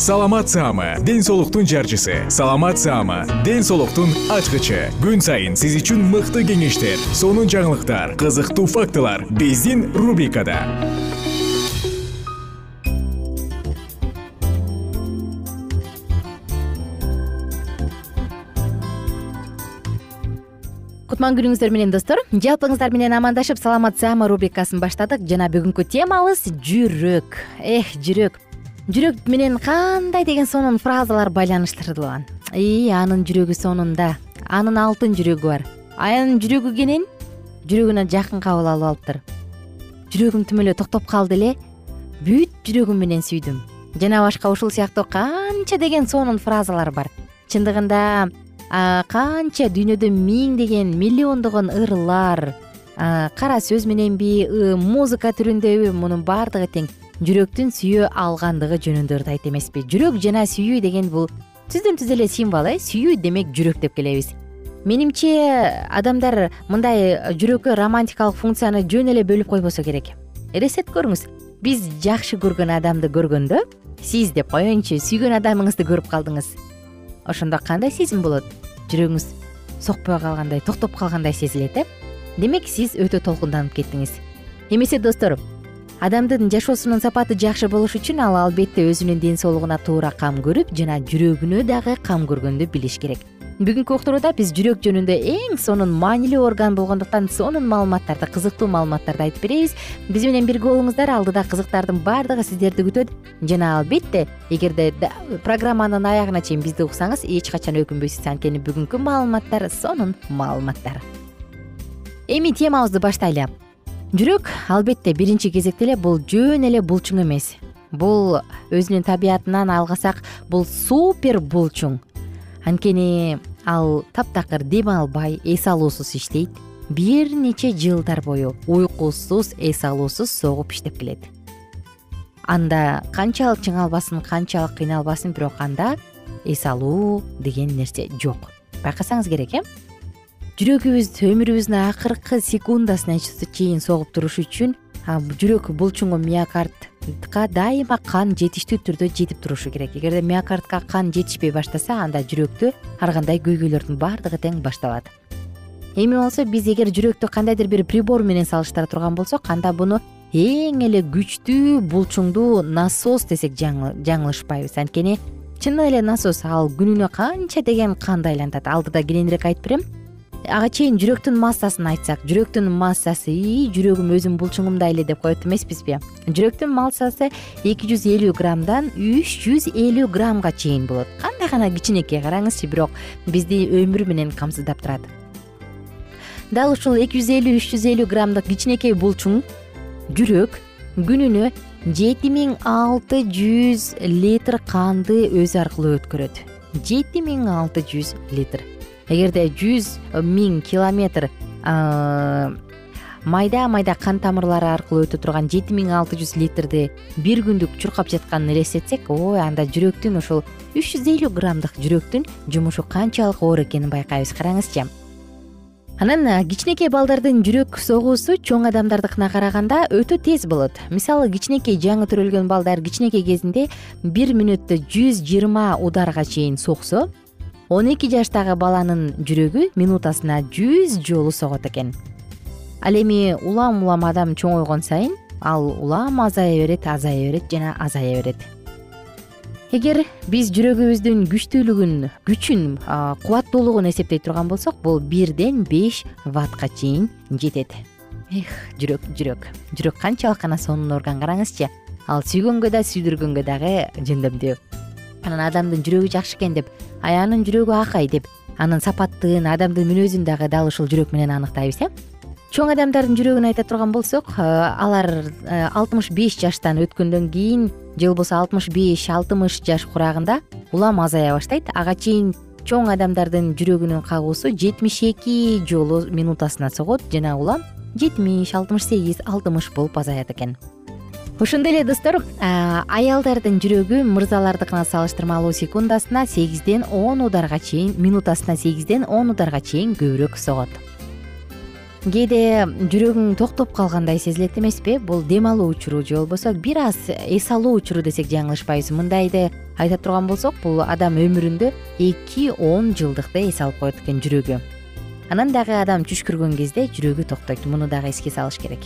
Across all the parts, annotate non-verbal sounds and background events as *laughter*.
саламат саама ден соолуктун жарчысы. Саламат саама ден соолуктун ачкычы. Күн сайын сиз үчүн мыкты кеңештер сонун жаңылыктар кызыктуу фактылар биздин рубрикада. Кутман күнүңүздөр менен достор жалпыңыздар менен амандашып саламат рубрикасын баштадык. Жана бүгүнкү темабыз жүрөк. Эх жүрөк жүрөк менен кандай деген сонун фразалар байланыштырылган? Ии анын жүрөгү сонун да анын алтын жүрөгү бар. Анын жүрөгү кенен? Жүрөгүнө жакын кабыл алып алыптыр. Жүрөгүм тим эле токтоп калды эле. Бүт жүрөгүм менен сүйдүм. Жана башка ушул сыяктуу канча деген сонун фразалар бар. Чындыгында канча дүйнөдө миңдеген миллиондогон ырлар кара сөз мененби музыка түрүндөбү мунун баардыгы тең жүрөктүн сүйө алгандыгы жөнүндө ырдайт эмеспи. Жүрөк жана сүйүү деген бул түздөн түз эле символ э? Сүйүү демек жүрөк деп келебиз. Менимче адамдар мындай жүрөккө романтикалык функцияны жөн эле бөлүп койбосо керек. Элестетип көрүңүз биз жакшы көргөн адамды көргөндө сиз деп коеюнчу сүйгөн адамыңызды көрүп калдыңыз. Ошондо кандай сезим болот? Жүрөгүңүз сокпой калгандай токтоп калгандай сезилет э? Демек сиз өтө толкунданып кеттиңиз. Эмесе достор адамдын жашоосунун сапаты жакшы болуш үчүн ал албетте өзүнүн ден соолугуна туура кам көрүп жана жүрөгүнө дагы кам көргөндү билиш керек. Бүгүнкү уктурууда биз жүрөк жөнүндө эң сонун маанилүү орган болгондуктан сонун маалыматтарды кызыктуу маалыматтарды айтып беребиз. Биз менен бирге болуңуздар алдыда кызыктардын баардыгы сиздерди күтөт. Жана албетте эгерде программанын аягына чейин бизди уксаңыз эч качан өкүнбөйсүз анткени бүгүнкү маалыматтар сонун маалыматтар. Эми темабызды баштайлы жүрөк албетте биринчи кезекте эле бул жөн эле булчуң эмес. Бул өзүнүн табиятынан алгасак бул супер булчуң. Анткени ал таптакыр дем албай эс алуусуз иштейт. Бир нече жылдар бою уйкусуз эс алуусуз согуп иштеп келет. Анда канчалык чыңалбасын канчалык кыйналбасын бирок анда эс алуу деген нерсе жок. Байкасаңыз керек э жүрөгүбүз өмүрүбүздүн акыркы секундасына чейин согуп турушу үчүн жүрөк булчуңу миокардка дайыма кан жетиштүү түрдө жетип турушу керек. Эгерде миокардка кан жетишпей баштаса анда жүрөктө ар кандай көйгөйлөрдүн баардыгы тең башталат. Эми болсо биз эгер жүрөктү кандайдыр бир прибор менен салыштыра турган болсок анда буну эң эле күчтүү булчуңдуу насос десек жаңылышпайбыз. Анткени чынын эле насос ал күнүнө канча деген канды айлантат алдыда кененирээк айтып берем ага чейин жүрөктүн массасын айтсак. Жүрөктүн массасы ии жүрөгүм өзүмдүн булчуңумдай эле деп коет эмеспизби? Жүрөктүн массасы эки жүз элүү граммдан үч жүз элүү граммга чейин болот. Кандай гана кичинекей караңызчы бирок бизди өмүр менен камсыздап турат. Дал ушул эки жүз элүү үч жүз элүү граммдык кичинекей булчуң жүрөк күнүнө жети миң алты жүз литр канды өзү аркылуу өткөрөт. Жети миң алты жүз литр эгерде жүз миң километр майда майда кан тамырлары аркылуу өтө турган жети миң алты жүз литрди бир күндүк чуркап жатканын элестетсек ой анда жүрөктүн ушул үч жүз элүү граммдык жүрөктүн жумушу канчалык оор экенин байкайбыз. Караңызчы. Анан кичинекей балдардын жүрөк согуусу чоң адамдардыкына караганда өтө тез болот. Мисалы кичинекей жаңы төрөлгөн балдар кичинекей кезинде бир мүнөттө жүз жыйырма ударга чейин соксо он эки жаштагы баланын жүрөгү минутасына жүз жолу согот экен. Ал эми улам улам адам чоңойгон сайын ал улам азая берет азая берет жана азая берет. Эгер биз жүрөгүбүздүн күчтүүлүгүн күчүн кубаттуулугун эсептей турган болсок бул бирден беш ваттка чейин жетет. Эх жүрөк жүрөк жүрөк канчалык гана сонун орган караңызчы. Ал сүйгөнгө да сүйдүргөнгө дагы жөндөмдүү анан адамдын жүрөгү жакшы экен деп аянын жүрөгү акай деп анын сапаттыгын адамдын мүнөзүн дагы дал ушул жүрөк менен аныктайбыз э. Чоң адамдардын жүрөгүн айта турган болсок алар алтымыш беш жаштан өткөндөн кийин же болбосо алтымыш беш алтымыш жаш курагында улам азая баштайт. Ага чейин чоң адамдардын жүрөгүнүн кагуусу жетимиш эки жолу минутасына согот жана улам жетимиш алтымыш сегиз алтымыш болуп азаят экен ошондой эле достор аялдардын жүрөгү мырзалардыкына салыштырмалуу секундасына сегизден он ударга чейин минутасына сегизден он ударга чейин көбүрөөк согот. Кээде жүрөгүң токтоп калгандай сезилет эмеспи? Бул дем алуу учуру же болбосо бир аз эс алуу учуру десек жаңылышпайбыз мындайды? Айта турган болсок бул адам өмүрүндө эки он жылдыкты эс алып коет экен жүрөгү. Анан дагы адам түшкүргөн кезде жүрөгү токтойт. Муну дагы эске салыш керек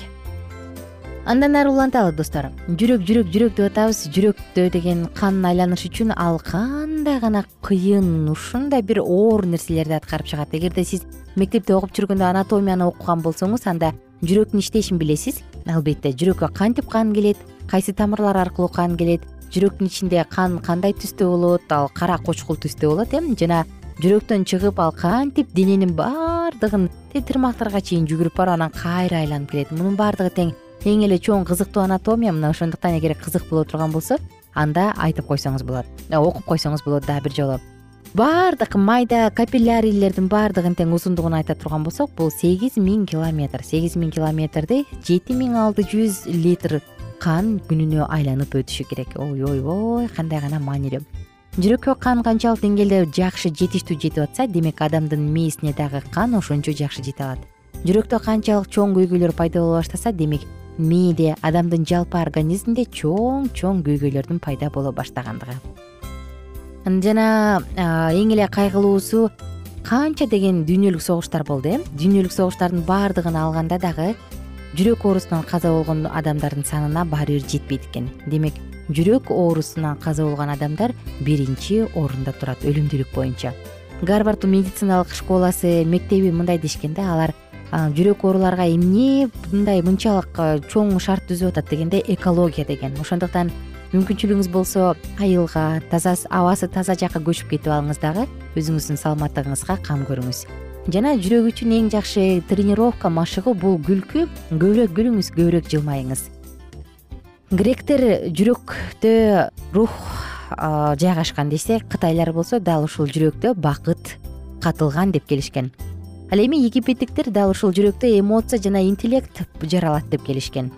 андан нары уланталы достор. Жүрөк жүрөк жүрөк деп атабыз. Жүрөктө деген кан айланыш үчүн ал кандай гана кыйын ушундай бир оор нерселерди аткарып чыгат. Эгерде сиз мектепте окуп жүргөндө анатомияны окуган болсоңуз анда жүрөктүн иштешин билесиз. Албетте жүрөккө кантип кан келет? Кайсы тамырлар аркылуу кан келет? Жүрөктүн ичинде кан кандай түстө болот? Ал кара кочкул түстө болот э жана жүрөктөн чыгып ал кантип дененин баардыгын тырмактарга чейин жүгүрүп барып анан кайра айланып келет? Мунун баардыгы тең эң эле чоң кызыктуу анатомия мына ошондуктан эгер кызык боло турган болсо анда айтып койсоңуз болот. Э, окуп койсоңуз болот дагы бир жолу. Баардык майда капиллярилердин баардыгын тең узундугун айта турган болсок бул сегиз миң километр. Сегиз миң километрди жети миң алты жүз литр кан күнүнө айланып өтүшү керек. Ой ойбой кандай гана маанилүү. Жүрөккө кан канчалык деңгээлде жакшы жетиштүү жетип атса демек адамдын мээсине дагы кан ошончо жакшы жете алат. Жүрөктө канчалык чоң көйгөйлөр пайда боло баштаса демек мээде адамдын жалпы организминде чоң чоң көйгөйлөрдүн пайда боло баштагандыгы. Жана эң эле кайгылуусу канча деген дүйнөлүк согуштар болду э? Дүйнөлүк согуштардын баардыгын алганда дагы жүрөк оорусунан каза болгон адамдардын санына баары бир жетпейт экен. Демек жүрөк оорусунан каза болгон адамдар биринчи орунда турат өлүмдүүлүк боюнча. Гарвард медициналык школасы мектеби мындай дешкен да алар жүрөк ооруларга эмне мындай мынчалык чоң шарт түзүп атат дегенде экология деген. Ошондуктан мүмкүнчүлүгүңүз болсо айылга таза абасы таза жакка көчүп кетип алыңыз дагы өзүңүздүн саламаттыгыңызга кам көрүңүз. Жана жүрөк үчүн эң жакшы тренировка машыгуу бул күлкү көбүрөөк күлүңүз көбүрөөк жылмайыңыз. Гректер жүрөктө рух жайгашкан десе кытайлар болсо дал ушул жүрөктө бакыт катылган деп келишкен ал эми египеттиктер дал ушул жүрөктө эмоция жана интеллект жаралат деп келишкен.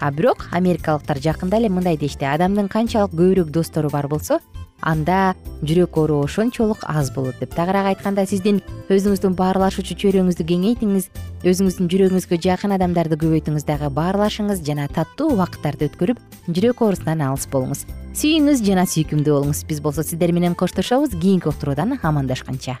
А бирок америкалыктар жакында эле мындай дешти. Адамдын канчалык көбүрөөк достору бар болсо анда жүрөк оору ошончолук аз болот деп. Тагыраак айтканда сиздин өзүңүздүн баарлашуучу чөйрөңүздү кеңейтиңиз өзүңүздүн жүрөгүңүзгө жакын адамдарды көбөйтүңүз дагы баарлашыңыз жана таттуу убакыттарды өткөрүп жүрөк оорусунан алыс болуңуз. Сүйүңүз жана сүйкүмдүү болуңуз. Биз болсо сиздер менен коштошобуз. Кийинки уктуруудан амандашканча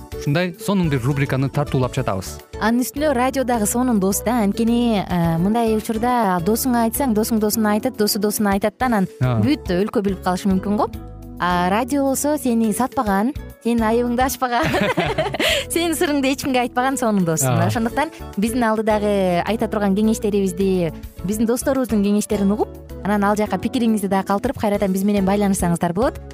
ушундай сонун бир рубриканы тартуулап жатабыз. Анын үстүнө радио дагы сонун дос да анткени э, мындай учурда досуңа айтсаң досуң досуна айтат досу досуна айтат да анан бүт өлкө билип калышы мүмкүн го. А радио болсо сени сатпаган сенин айыбыңды ачпаган *laughs* сенин сырыңды эч кимге айтпаган сонун дос. Ошондуктан биздин алдыдагы айта турган кеңештерибизди биздин досторубуздун кеңештерин угуп анан ал жака пикириңизди дагы калтырып кайрадан биз менен байланышсаңыздар болот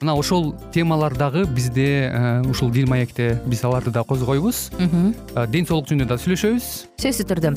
мына ошол темалар дагы бизде ушул дил маекте биз аларды да козгойбуз. Ден соолук жөнүндө да сүйлөшөбүз. Сөзсүз түрдө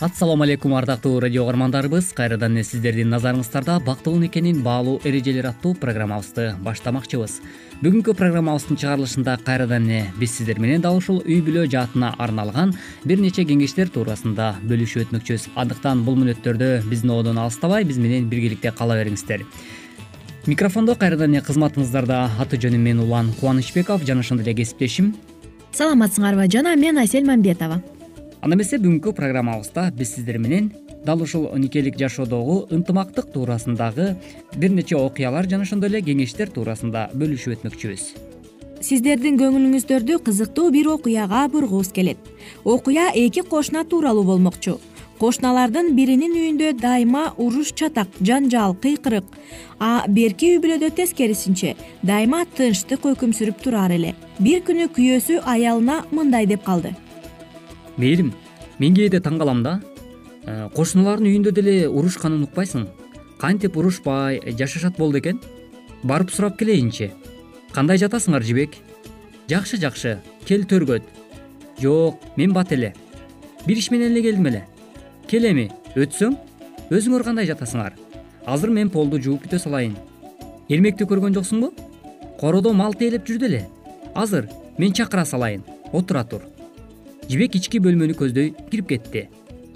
ассалому алейкум ардактуу радио угармандарыбыз кайрадан эле сиздердин назарыңыздарда бактылуу никенин баалуу эрежелери аттуу программабызды баштамакчыбыз. Бүгүнкү программабыздын чыгарылышында кайрадан эле биз сиздер менен дал ушул үй бүлө жаатына арналган бир нече кеңештер туурасында бөлүшүп өтмөкчүбүз. Андыктан бул мүнөттөрдө биздин одон алыстабай биз менен биргеликте кала бериңиздер. Микрофондо кайрадан эле кызматыңыздарда аты жөнүм мен улан кубанычбеков жана ошондой эле кесиптешим. Саламатсыңарбы жана мен асель мамбетова анда эмесе бүгүнкү программабызда биз сиздер менен дал ушул никелик жашоодогу ынтымактык туурасындагы бир нече окуялар жана ошондой эле кеңештер туурасында бөлүшүп өтмөкчүбүз. Сиздердин көңүлүңүздөрдү кызыктуу бир окуяга бургубуз келет. Окуя эки кошуна тууралуу болмокчу. Кошуналардын биринин үйүндө дайыма уруш чатак жаңжал кыйкырык а берки үй бүлөдө тескерисинче дайыма тынчтык өкүм сүрүп турар эле. Бир күнү күйөөсү аялына мындай деп калды мээрим мен кээде таң калам да. Э, кошуналардын үйүндө деле урушканын укпайсың. Кантип урушпай жашашат болду экен? Барып сурап келейинчи кандай жатасыңар жибек? Жакшы жакшы кел төргөт. Жок мен бат эле. Бир иш менен эле келдим эле. Кел эми өтсөң өзүңөр кандай жатасыңар? Азыр мен полду жууп бүтө салайын. Эрмекти көргөн жоксуңбу? Короодо мал тейлеп жүрдү эле. Азыр мен чакыра салайын. Отура тур жибек ички бөлмөнү көздөй кирип кетти.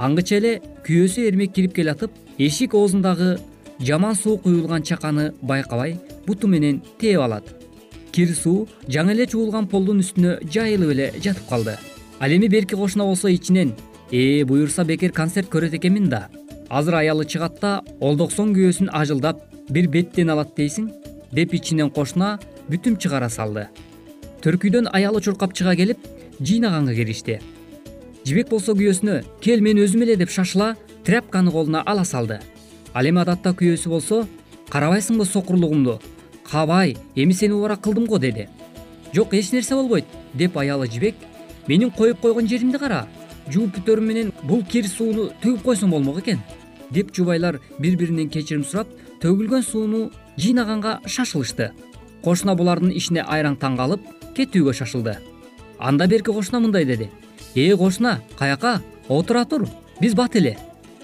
Аңгыча эле күйөөсү эрмек кирип келатып эшик оозундагы жаман суу куюлган чаканы байкабай буту менен тээп алат. Кир суу жаңы эле жуулган полдун үстүнө жайылып эле жатып калды. Ал эми берки кошуна болсо ичинен ээ буюрса бекер концерт көрөт экенмин да. Азыр аялы чыгат да олдоксон күйөөсүн ажылдап бир беттен алат дейсиң деп ичинен кошуна бүтүм чыгара салды. Төркүйдөн аялы чуркап чыга келип жыйнаганга киришти жибек болсо күйөөсүнө кел мен өзүм эле деп шашыла тряпканы колуна ала салды. Ал эми адатта күйөөсү болсо карабайсыңбы сокурлугумду? Кабай эми сени убара кылдым го деди. Жок эч нерсе болбойт деп аялы жибек менин коюп койгон жеримди кара жууп бүтөрүм менен бул кир сууну төгүп койсоң болмок экен деп жубайлар бири биринен кечирим сурап төгүлгөн сууну жыйнаганга шашылышты. Кошуна булардын ишине айраң таң калып кетүүгө шашылды анда берки кошуна мындай деди. Э кошуна каяка? Отура тур биз бат эле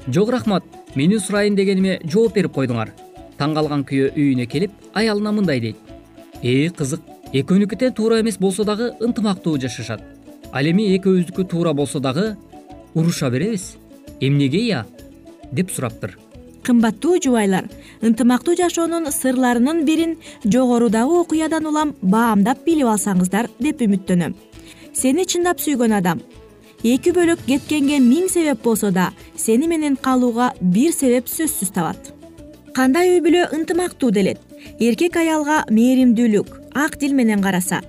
жок рахмат менин сурайын дегениме жооп берип койдуңар таң калган күйөө үйүнө келип аялына мындай дейт. Э кызык экөөнүкү тең туура эмес болсо дагы ынтымактуу жашашат. Ал эми экөөбүздүкү туура болсо дагы уруша беребиз. Эмнеге ыя деп сураптыр кымбаттуу жубайлар. Ынтымактуу жашоонун сырларынын бирин жогорудагы окуядан улам баамдап билип алсаңыздар деп үмүттөнөм. Сени чындап сүйгөн адам. Эки бөлөк кеткенге миң себеп болсо да сени менен калууга бир себеп сөзсүз табат. Кандай үй бүлө ынтымактуу делет? Эркек аялга мээримдүүлүк ак дил менен караса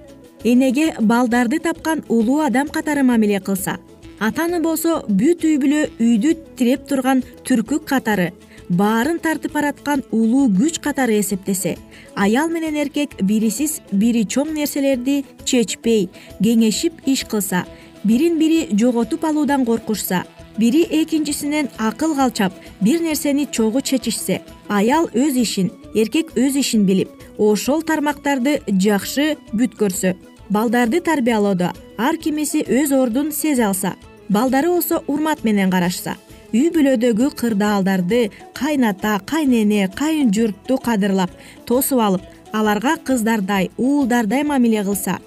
энеге балдарды тапкан улуу адам катары мамиле кылса атаны болсо бүт үй бүлө үйдү тиреп турган түркүк катары баарын тартып бараткан улуу күч катары эсептесе аял менен эркек бирисиз бири чоң нерселерди чечпей кеңешип иш кылса бирин бири жоготуп алуудан коркушса бири экинчисинен акыл калчап бир нерсени чогуу чечишсе аял өз ишин эркек өз ишин билип ошол тармактарды жакшы бүткөрсө балдарды тарбиялоодо ар кимиси өз ордун сезе алса балдары болсо урмат менен карашса үй бүлөдөгү кырдаалдарды кайната кайнене кайын журтту кадырлап тосуп алып аларга кыздардай уулдардай мамиле кылса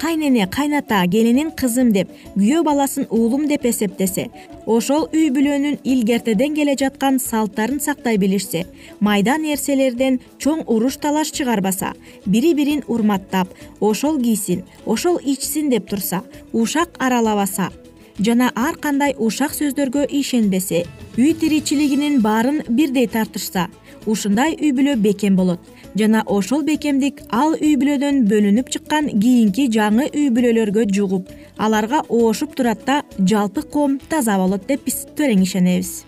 кайнене кайната келинин кызым деп күйөө баласын уулум деп эсептесе ошол үй бүлөнүн илгертеден келе жаткан салттарын сактай билишсе майда нерселерден чоң уруш талаш чыгарбаса бири бирин урматтап ошол кийсин ошол ичсин деп турса ушак аралабаса жана ар кандай ушак сөздөргө ишенбесе үй тиричилигинин баарын бирдей тартышса ушундай үй бүлө бекем болот. Жана ошол бекемдик ал үй бүлөдөн бөлүнүп чыккан кийинки жаңы үй бүлөлөргө жугуп аларга оошуп турат да жалпы коом таза болот деп биз терең ишенебиз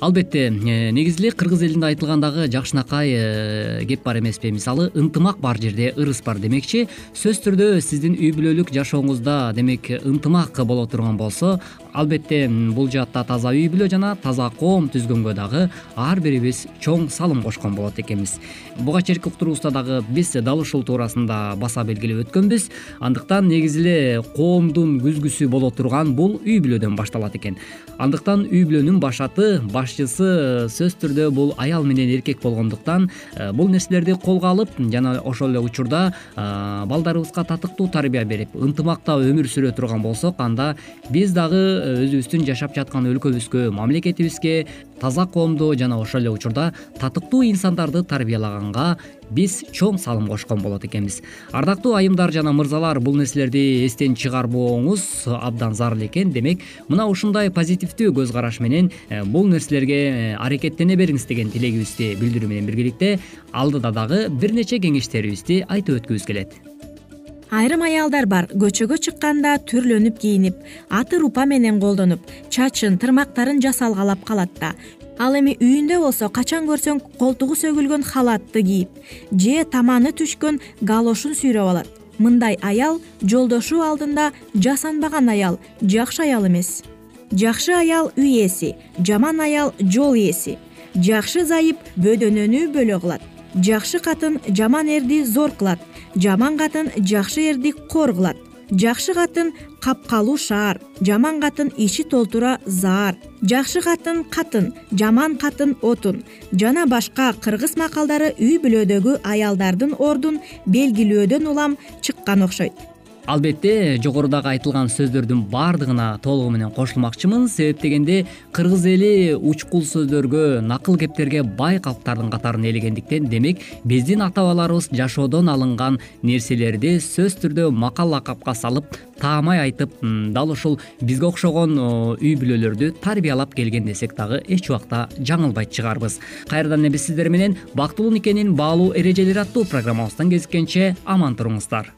албетте э, негизи эле кыргыз элинде айтылган дагы жакшынакай э, кеп бар эмеспи мисалы ынтымак бар жерде ырыс бар демекчи. Сөзсүз түрдө сиздин үй бүлөлүк жашооңузда демек ынтымак боло турган болсо албетте бул жаатта таза үй бүлө жана таза коом түзгөнгө дагы ар бирибиз чоң салым кошкон болот экенбиз буга чейинки уктуруубузда дагы биз дал ушул туурасында баса белгилеп өткөнбүз. Андыктан негизи эле коомдун күзгүсү боло турган бул үй бүлөдөн башталат экен. Андыктан үй бүлөнүн башаты башчысы сөзсүз түрдө бул аял менен эркек болгондуктан э, бул нерселерди колго алып жана ошол эле учурда э, балдарыбызга татыктуу тарбия берип ынтымакта өмүр сүрө турган болсок анда биз дагы өзүбүздүн жашап жаткан өлкөбүзгө мамлекетибизге таза коомду жана ошол эле учурда татыктуу инсандарды тарбиялаганга биз чоң салым кошкон болот экенбиз. Ардактуу айымдар жана мырзалар бул нерселерди эстен чыгарбооңуз абдан зарыл экен. Демек мына ушундай позитивдүү көз караш менен э, бул нерселерге э, аракеттене бериңиз деген тилегибизди билдирүү менен биргеликте алдыда дагы бир нече кеңештерибизди айтып өткүбүз келет айрым аялдар бар. Көчөгө чыкканда түрлөнүп кийинип аты рупа менен колдонуп чачын тырмактарын жасалгалап калат да ал эми үйүндө болсо качан көрсөң колтугу сөгүлгөн халатты кийип же таманы түшкөн галошун сүйрөп алат. Мындай аял жолдошу алдында жасанбаган аял жакшы аял эмес. Жакшы аял үй ээси жаман аял жол ээси. Жакшы зайып бөдөнөнү бөлө кылат. Жакшы катын жаман эрди зор кылат жаман катын жакшы эрди кор кылат жакшы катын капкалуу шаар. Жаман катын ичи толтура заар. Жакшы катын катын жаман катын отун жана башка кыргыз макалдары үй бүлөдөгү аялдардын ордун белгилөөдөн улам чыккан окшойт албетте жогорудагы айтылган сөздөрдүн баардыгына толугу менен кошулмакчымын. Себеп дегенде кыргыз эли учкул сөздөргө накыл кептерге бай калктардын катарына ээлегендиктен демек биздин ата бабаларыбыз жашоодон алынган нерселерди сөзсүз түрдө макал лакапка салып таамай айтып дал ушул бизге окшогон үй бүлөлөрдү тарбиялап келген десек дагы эч убакта жаңылбайт чыгарбыз. Кайрадан эле биз сиздер менен бактылуу никенин баалуу эрежелери аттуу программабыздан кезишкенче аман туруңуздар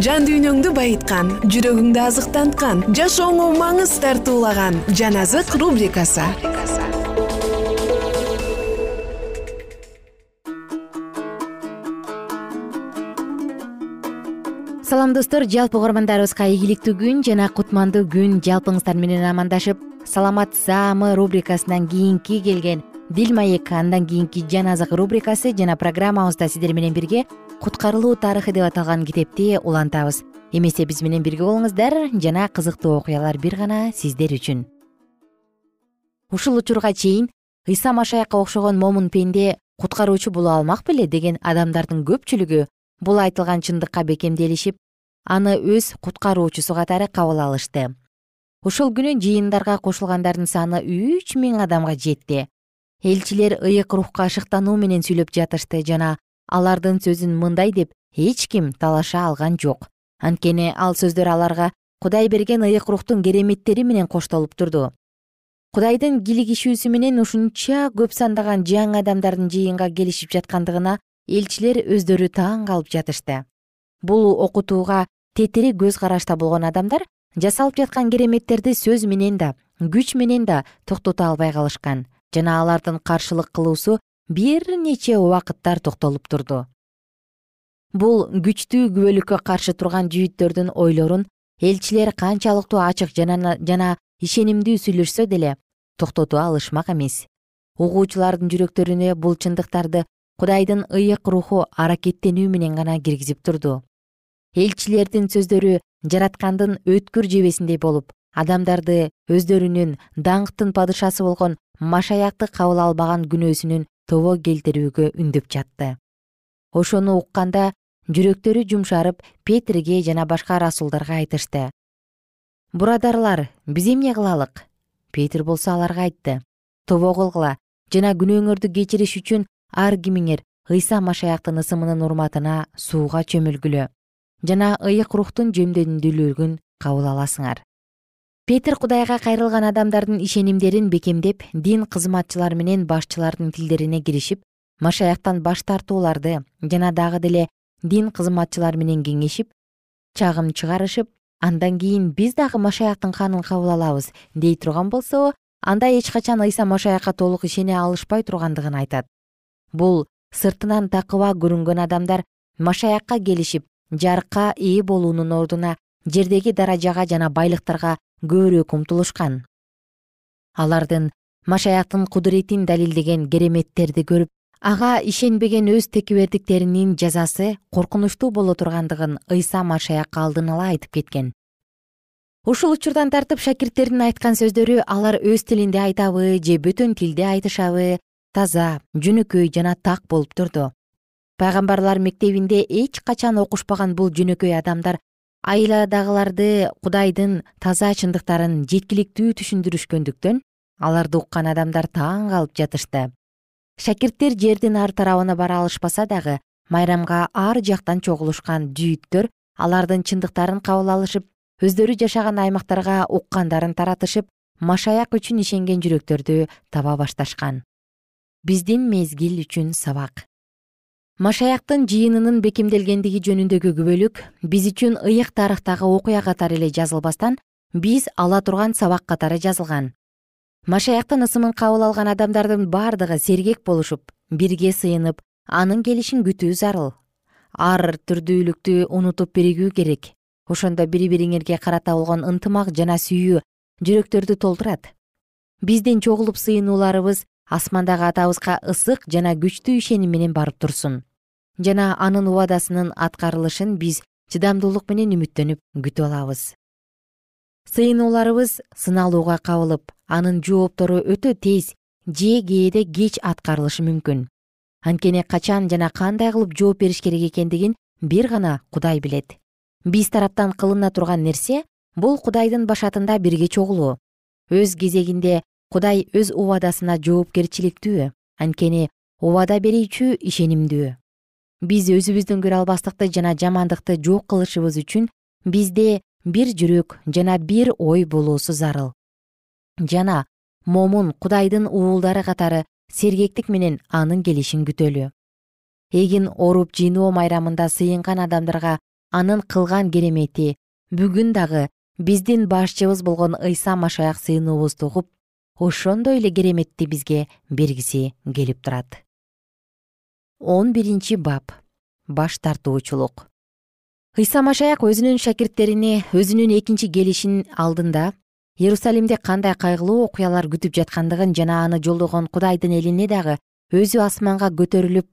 жан дүйнөңдү байыткан жүрөгүңдү азыктанткан жашооңо маңыз тартуулаган жан азык рубрикасы. Салам достор. Жалпы угармандарыбызга ийгиликтүү күн жана кутмандуу күн. Жалпыңыздар менен амандашып саламат саамы рубрикасынан кийинки келген дил маек андан кийинки жан азык рубрикасы жана программабызда сиздер менен бирге куткарылуу тарыхы деп аталган китепти улантабыз. Эмесе биз менен бирге болуңуздар жана кызыктуу окуялар бир гана сиздер үчүн. Ушул учурга чейин ыйса машаякка окшогон момун пенде куткаруучу боло алмак беле деген адамдардын көпчүлүгү бул айтылган чындыкка бекемделишип аны өз куткаруучусу катары кабыл алышты. Ошол күнү жыйындарга кошулгандардын саны үч миң адамга жетти элчилер ыйык рухка ашыктануу менен сүйлөп жатышты жана алардын сөзүн мындай деп эч ким талаша алган жок. Анткени ал сөздөр аларга кудай берген ыйык рухтун кереметтери менен коштолуп турду. Кудайдын кийлигишүүсү менен ушунча көп сандаган жаңы адамдардын жыйынга келишип жаткандыгына элчилер өздөрү таң калып жатышты. Бул окутууга тетири көз карашта болгон адамдар жасалып жаткан кереметтерди сөз менен да күч менен да токтото албай калышкан жана алардын каршылык кылуусу бир нече убакыттар токтолуп турду. Бул күчтүү күбөлүккө каршы турган жүйүттөрдүн ойлорун элчилер канчалыктуу ачык жана ишенимдүү сүйлөшсө деле токтото алышмак эмес. Угуучулардын жүрөктөрүнө бул чындыктарды кудайдын ыйык руху аракеттенүү менен гана киргизип турду. Элчилердин сөздөрү жараткандын өткүр жебесиндей болуп адамдарды өздөрүнүн даңктын падышасы болгон машаякты кабыл албаган күнөөсүнүн тобо келтирүүгө үндөп жатты. Ошону укканда жүрөктөрү жумшарып петирге жана башка расулдарга айтышты. Бурадарлар биз эмне кылалык? Петир болсо аларга айтты. Тобо кылгыла жана күнөөңөрдү кечириш үчүн ар кимиңер ыйса машаяктын ысымынын урматына сууга чөмүлгүлө жана ыйык рухтун жемдендүүлүгүн кабыл аласыңар петир кудайга кайрылган адамдардын ишенимдерин бекемдеп дин кызматчылары менен башчылардын тилдерине киришип машаяктан баш тартууларды жана дагы деле дин кызматчылары менен кеңешип чагым чыгарышып андан кийин биз дагы машаяктын канын кабыл алабыз дей турган болсо анда эч качан ыйса машаякка толук ишене алышпай тургандыгын айтат. Бул сыртынан такыба көрүнгөн адамдар машаякка келишип жарыкка ээ болуунун ордуна жердеги даражага жана байлыктарга көбүрөөк умтулушкан. Алардын машаяктын кудуретин далилдеген кереметтерди көрүп ага ишенбеген өз текебердиктеринин жазасы коркунучтуу боло тургандыгын ыйса машаяк алдын ала айтып кеткен. Ушул учурдан тартып шакирттердин айткан сөздөрү алар өз тилинде айтабы же бөтөн тилде айтышабы таза жөнөкөй жана так болуп турду. Пайгамбарлар мектебинде эч качан окушпаган бул жөнөкөй адамдар айладагыларды кудайдын таза чындыктарын жеткиликтүү түшүндүрүшкөндүктөн аларды уккан адамдар таң калып жатышты. Шакирттер жердин ар тарабына бара алышпаса дагы майрамга ар жактан чогулушкан жүйүттөр алардын чындыктарын кабыл алышып өздөрү жашаган аймактарга уккандарын таратышып машаяк үчүн ишенген жүрөктөрдү таба башташкан. Биздин мезгил үчүн сабак машаяктын жыйынынын бекемделгендиги жөнүндөгү күбөлүк биз үчүн ыйык тарыхтагы окуя катары эле жазылбастан биз ала турган сабак катары жазылган. Машаяктын ысымын кабыл алган адамдардын бардыгы сергек болушуп бирге сыйынып анын келишин күтүү зарыл. Ар түрдүүлүктү унутуп биригүү керек. Ошондо бири бириңерге карата болгон ынтымак жана сүйүү жүрөктөрдү толтурат. Биздин чогулуп сыйынууларыбыз асмандагы атабызга ысык жана күчтүү ишеним менен барып турсун жана анын убадасынын аткарылышын биз чыдамдуулук менен үмүттөнүп күтүп алабыз. Сыйынууларыбыз сыналууга кабылып анын жооптору өтө тез же кээде кеч аткарылышы мүмкүн. Анткени качан жана кандай кылып жооп бериш керек экендигин бир гана кудай билет. Биз тараптан кылына турган нерсе бул кудайдын башатында бирге чогулуу өз кезегинде кудай өз убадасына жоопкерчиликтүү анткени убада берүүчү ишенимдүү биз өзүбүздүн көрө албастыкты жана жамандыкты жок кылышыбыз үчүн бизде бир жүрөк жана бир ой болуусу зарыл. Жана момун кудайдын уулдары катары сергектик менен анын келишин күтөлү. Эгин оруп жыйноо майрамында сыйынган адамдарга анын кылган керемети бүгүн дагы биздин башчыбыз болгон ыйса машаяк сыйынуубузду угуп ошондой эле кереметти бизге бергиси келип турат он биринчи бап. Баш тартуучулук. Ыйса машаяк өзүнүн шакирттерине өзүнүн экинчи келишин алдында иерусалимде кандай кайгылуу окуялар күтүп жаткандыгын жана аны жолдогон кудайдын элине дагы өзү асманга көтөрүлүп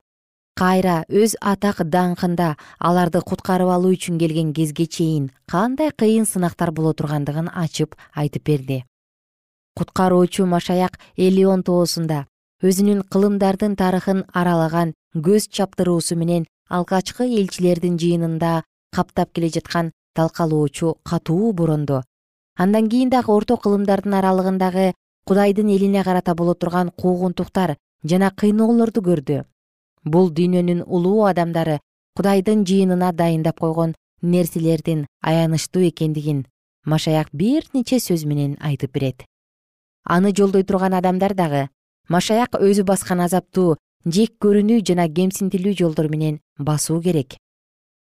кайра өз атак даңкында аларды куткарып алуу үчүн келген кезге чейин кандай кыйын сынактар боло тургандыгын ачып айтып берди. Куткаруучу машаяк элеон тоосунда өзүнүн кылымдардын тарыхын аралаган көз чаптыруусу менен алгачкы элчилердин жыйынында каптап келе жаткан талкалоочу катуу борондо андан кийин дагы орто кылымдардын аралыгындагы кудайдын элине карата боло турган куугунтуктар жана кыйноолорду көрдү. Бул дүйнөнүн улуу адамдары кудайдын жыйынына дайындап койгон нерселердин аянычтуу экендигин машаяк бир нече сөз менен айтып берет. Аны жолдой турган адамдар дагы машаяк өзү баскан азаптуу жек көрүнүү жана кемсинтилүү жолдор менен басуу керек.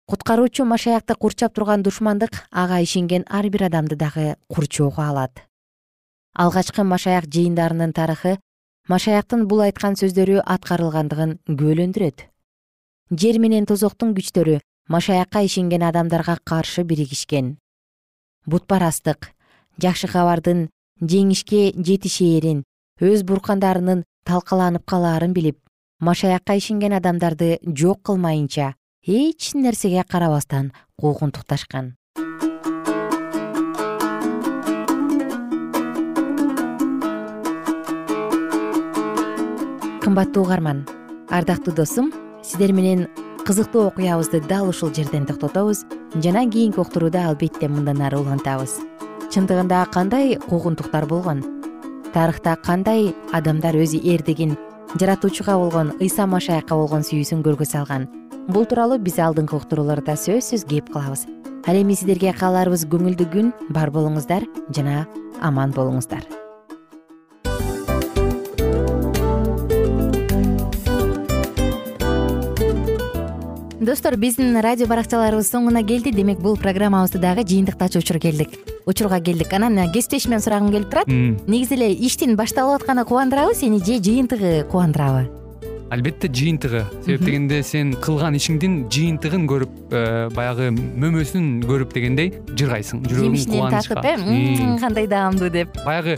Куткаруучу машаякты курчап турган душмандык ага ишенген ар бир адамды дагы курчоого алат. Алгачкы машаяк жыйындарынын тарыхы машаяктын бул айткан сөздөрү аткарылгандыгын күбөлөндүрөт жер менен тозоктун күчтөрү машаякка ишенген адамдарга каршы биригишкен. Бутпарастык жакшы кабардын жеңишке жетишээрин өз буркандарынын талкаланып калаарын билип машаякка ишенген адамдарды жок кылмайынча эч нерсеге карабастан куугунтукташкан. Кымбаттуу угарман ардактуу досум сиздер менен кызыктуу окуябызды дал ушул жерден токтотобуз жана кийинки уктурууда албетте мындан ары улантабыз. Чындыгында кандай куугунтуктар болгон тарыхта кандай адамдар өзү эрдигин жаратуучуга болгон ыйса машаякка болгон сүйүүсүн көргө салган? Бул тууралуу биз алдыңкы уктурууларда сөзсүз кеп кылабыз ал эми сиздерге кааларыбыз көңүлдүү күн бар болуңуздар жана аман болуңуздар достор биздин радио баракчаларыбыз соңуна келди. Демек бул программабызды дагы жыйынтыктачу учур келдик. Учурга келдик. Анан кесиптешимден сурагым келип турат. Негизи эле иштин башталып атканы кубандырабы сени же жыйынтыгы кубандырабы? Албетте жыйынтыгы. Себеп дегенде сен кылган ишиңдин жыйынтыгын көрүп э, баягы мөмөсүн көрүп дегендей жыргайсың жүрөгүң жемишинен тартып э кандай даамдуу деп. Баягы